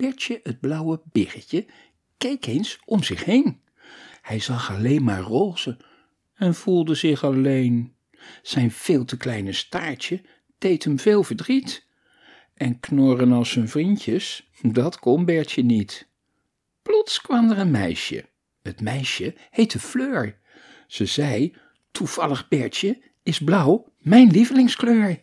Bertje, het blauwe biggetje, keek eens om zich heen. Hij zag alleen maar roze en voelde zich alleen. Zijn veel te kleine staartje deed hem veel verdriet. En knorren als zijn vriendjes, dat kon Bertje niet. Plots kwam er een meisje. Het meisje heette Fleur. Ze zei, toevallig Bertje, is blauw mijn lievelingskleur.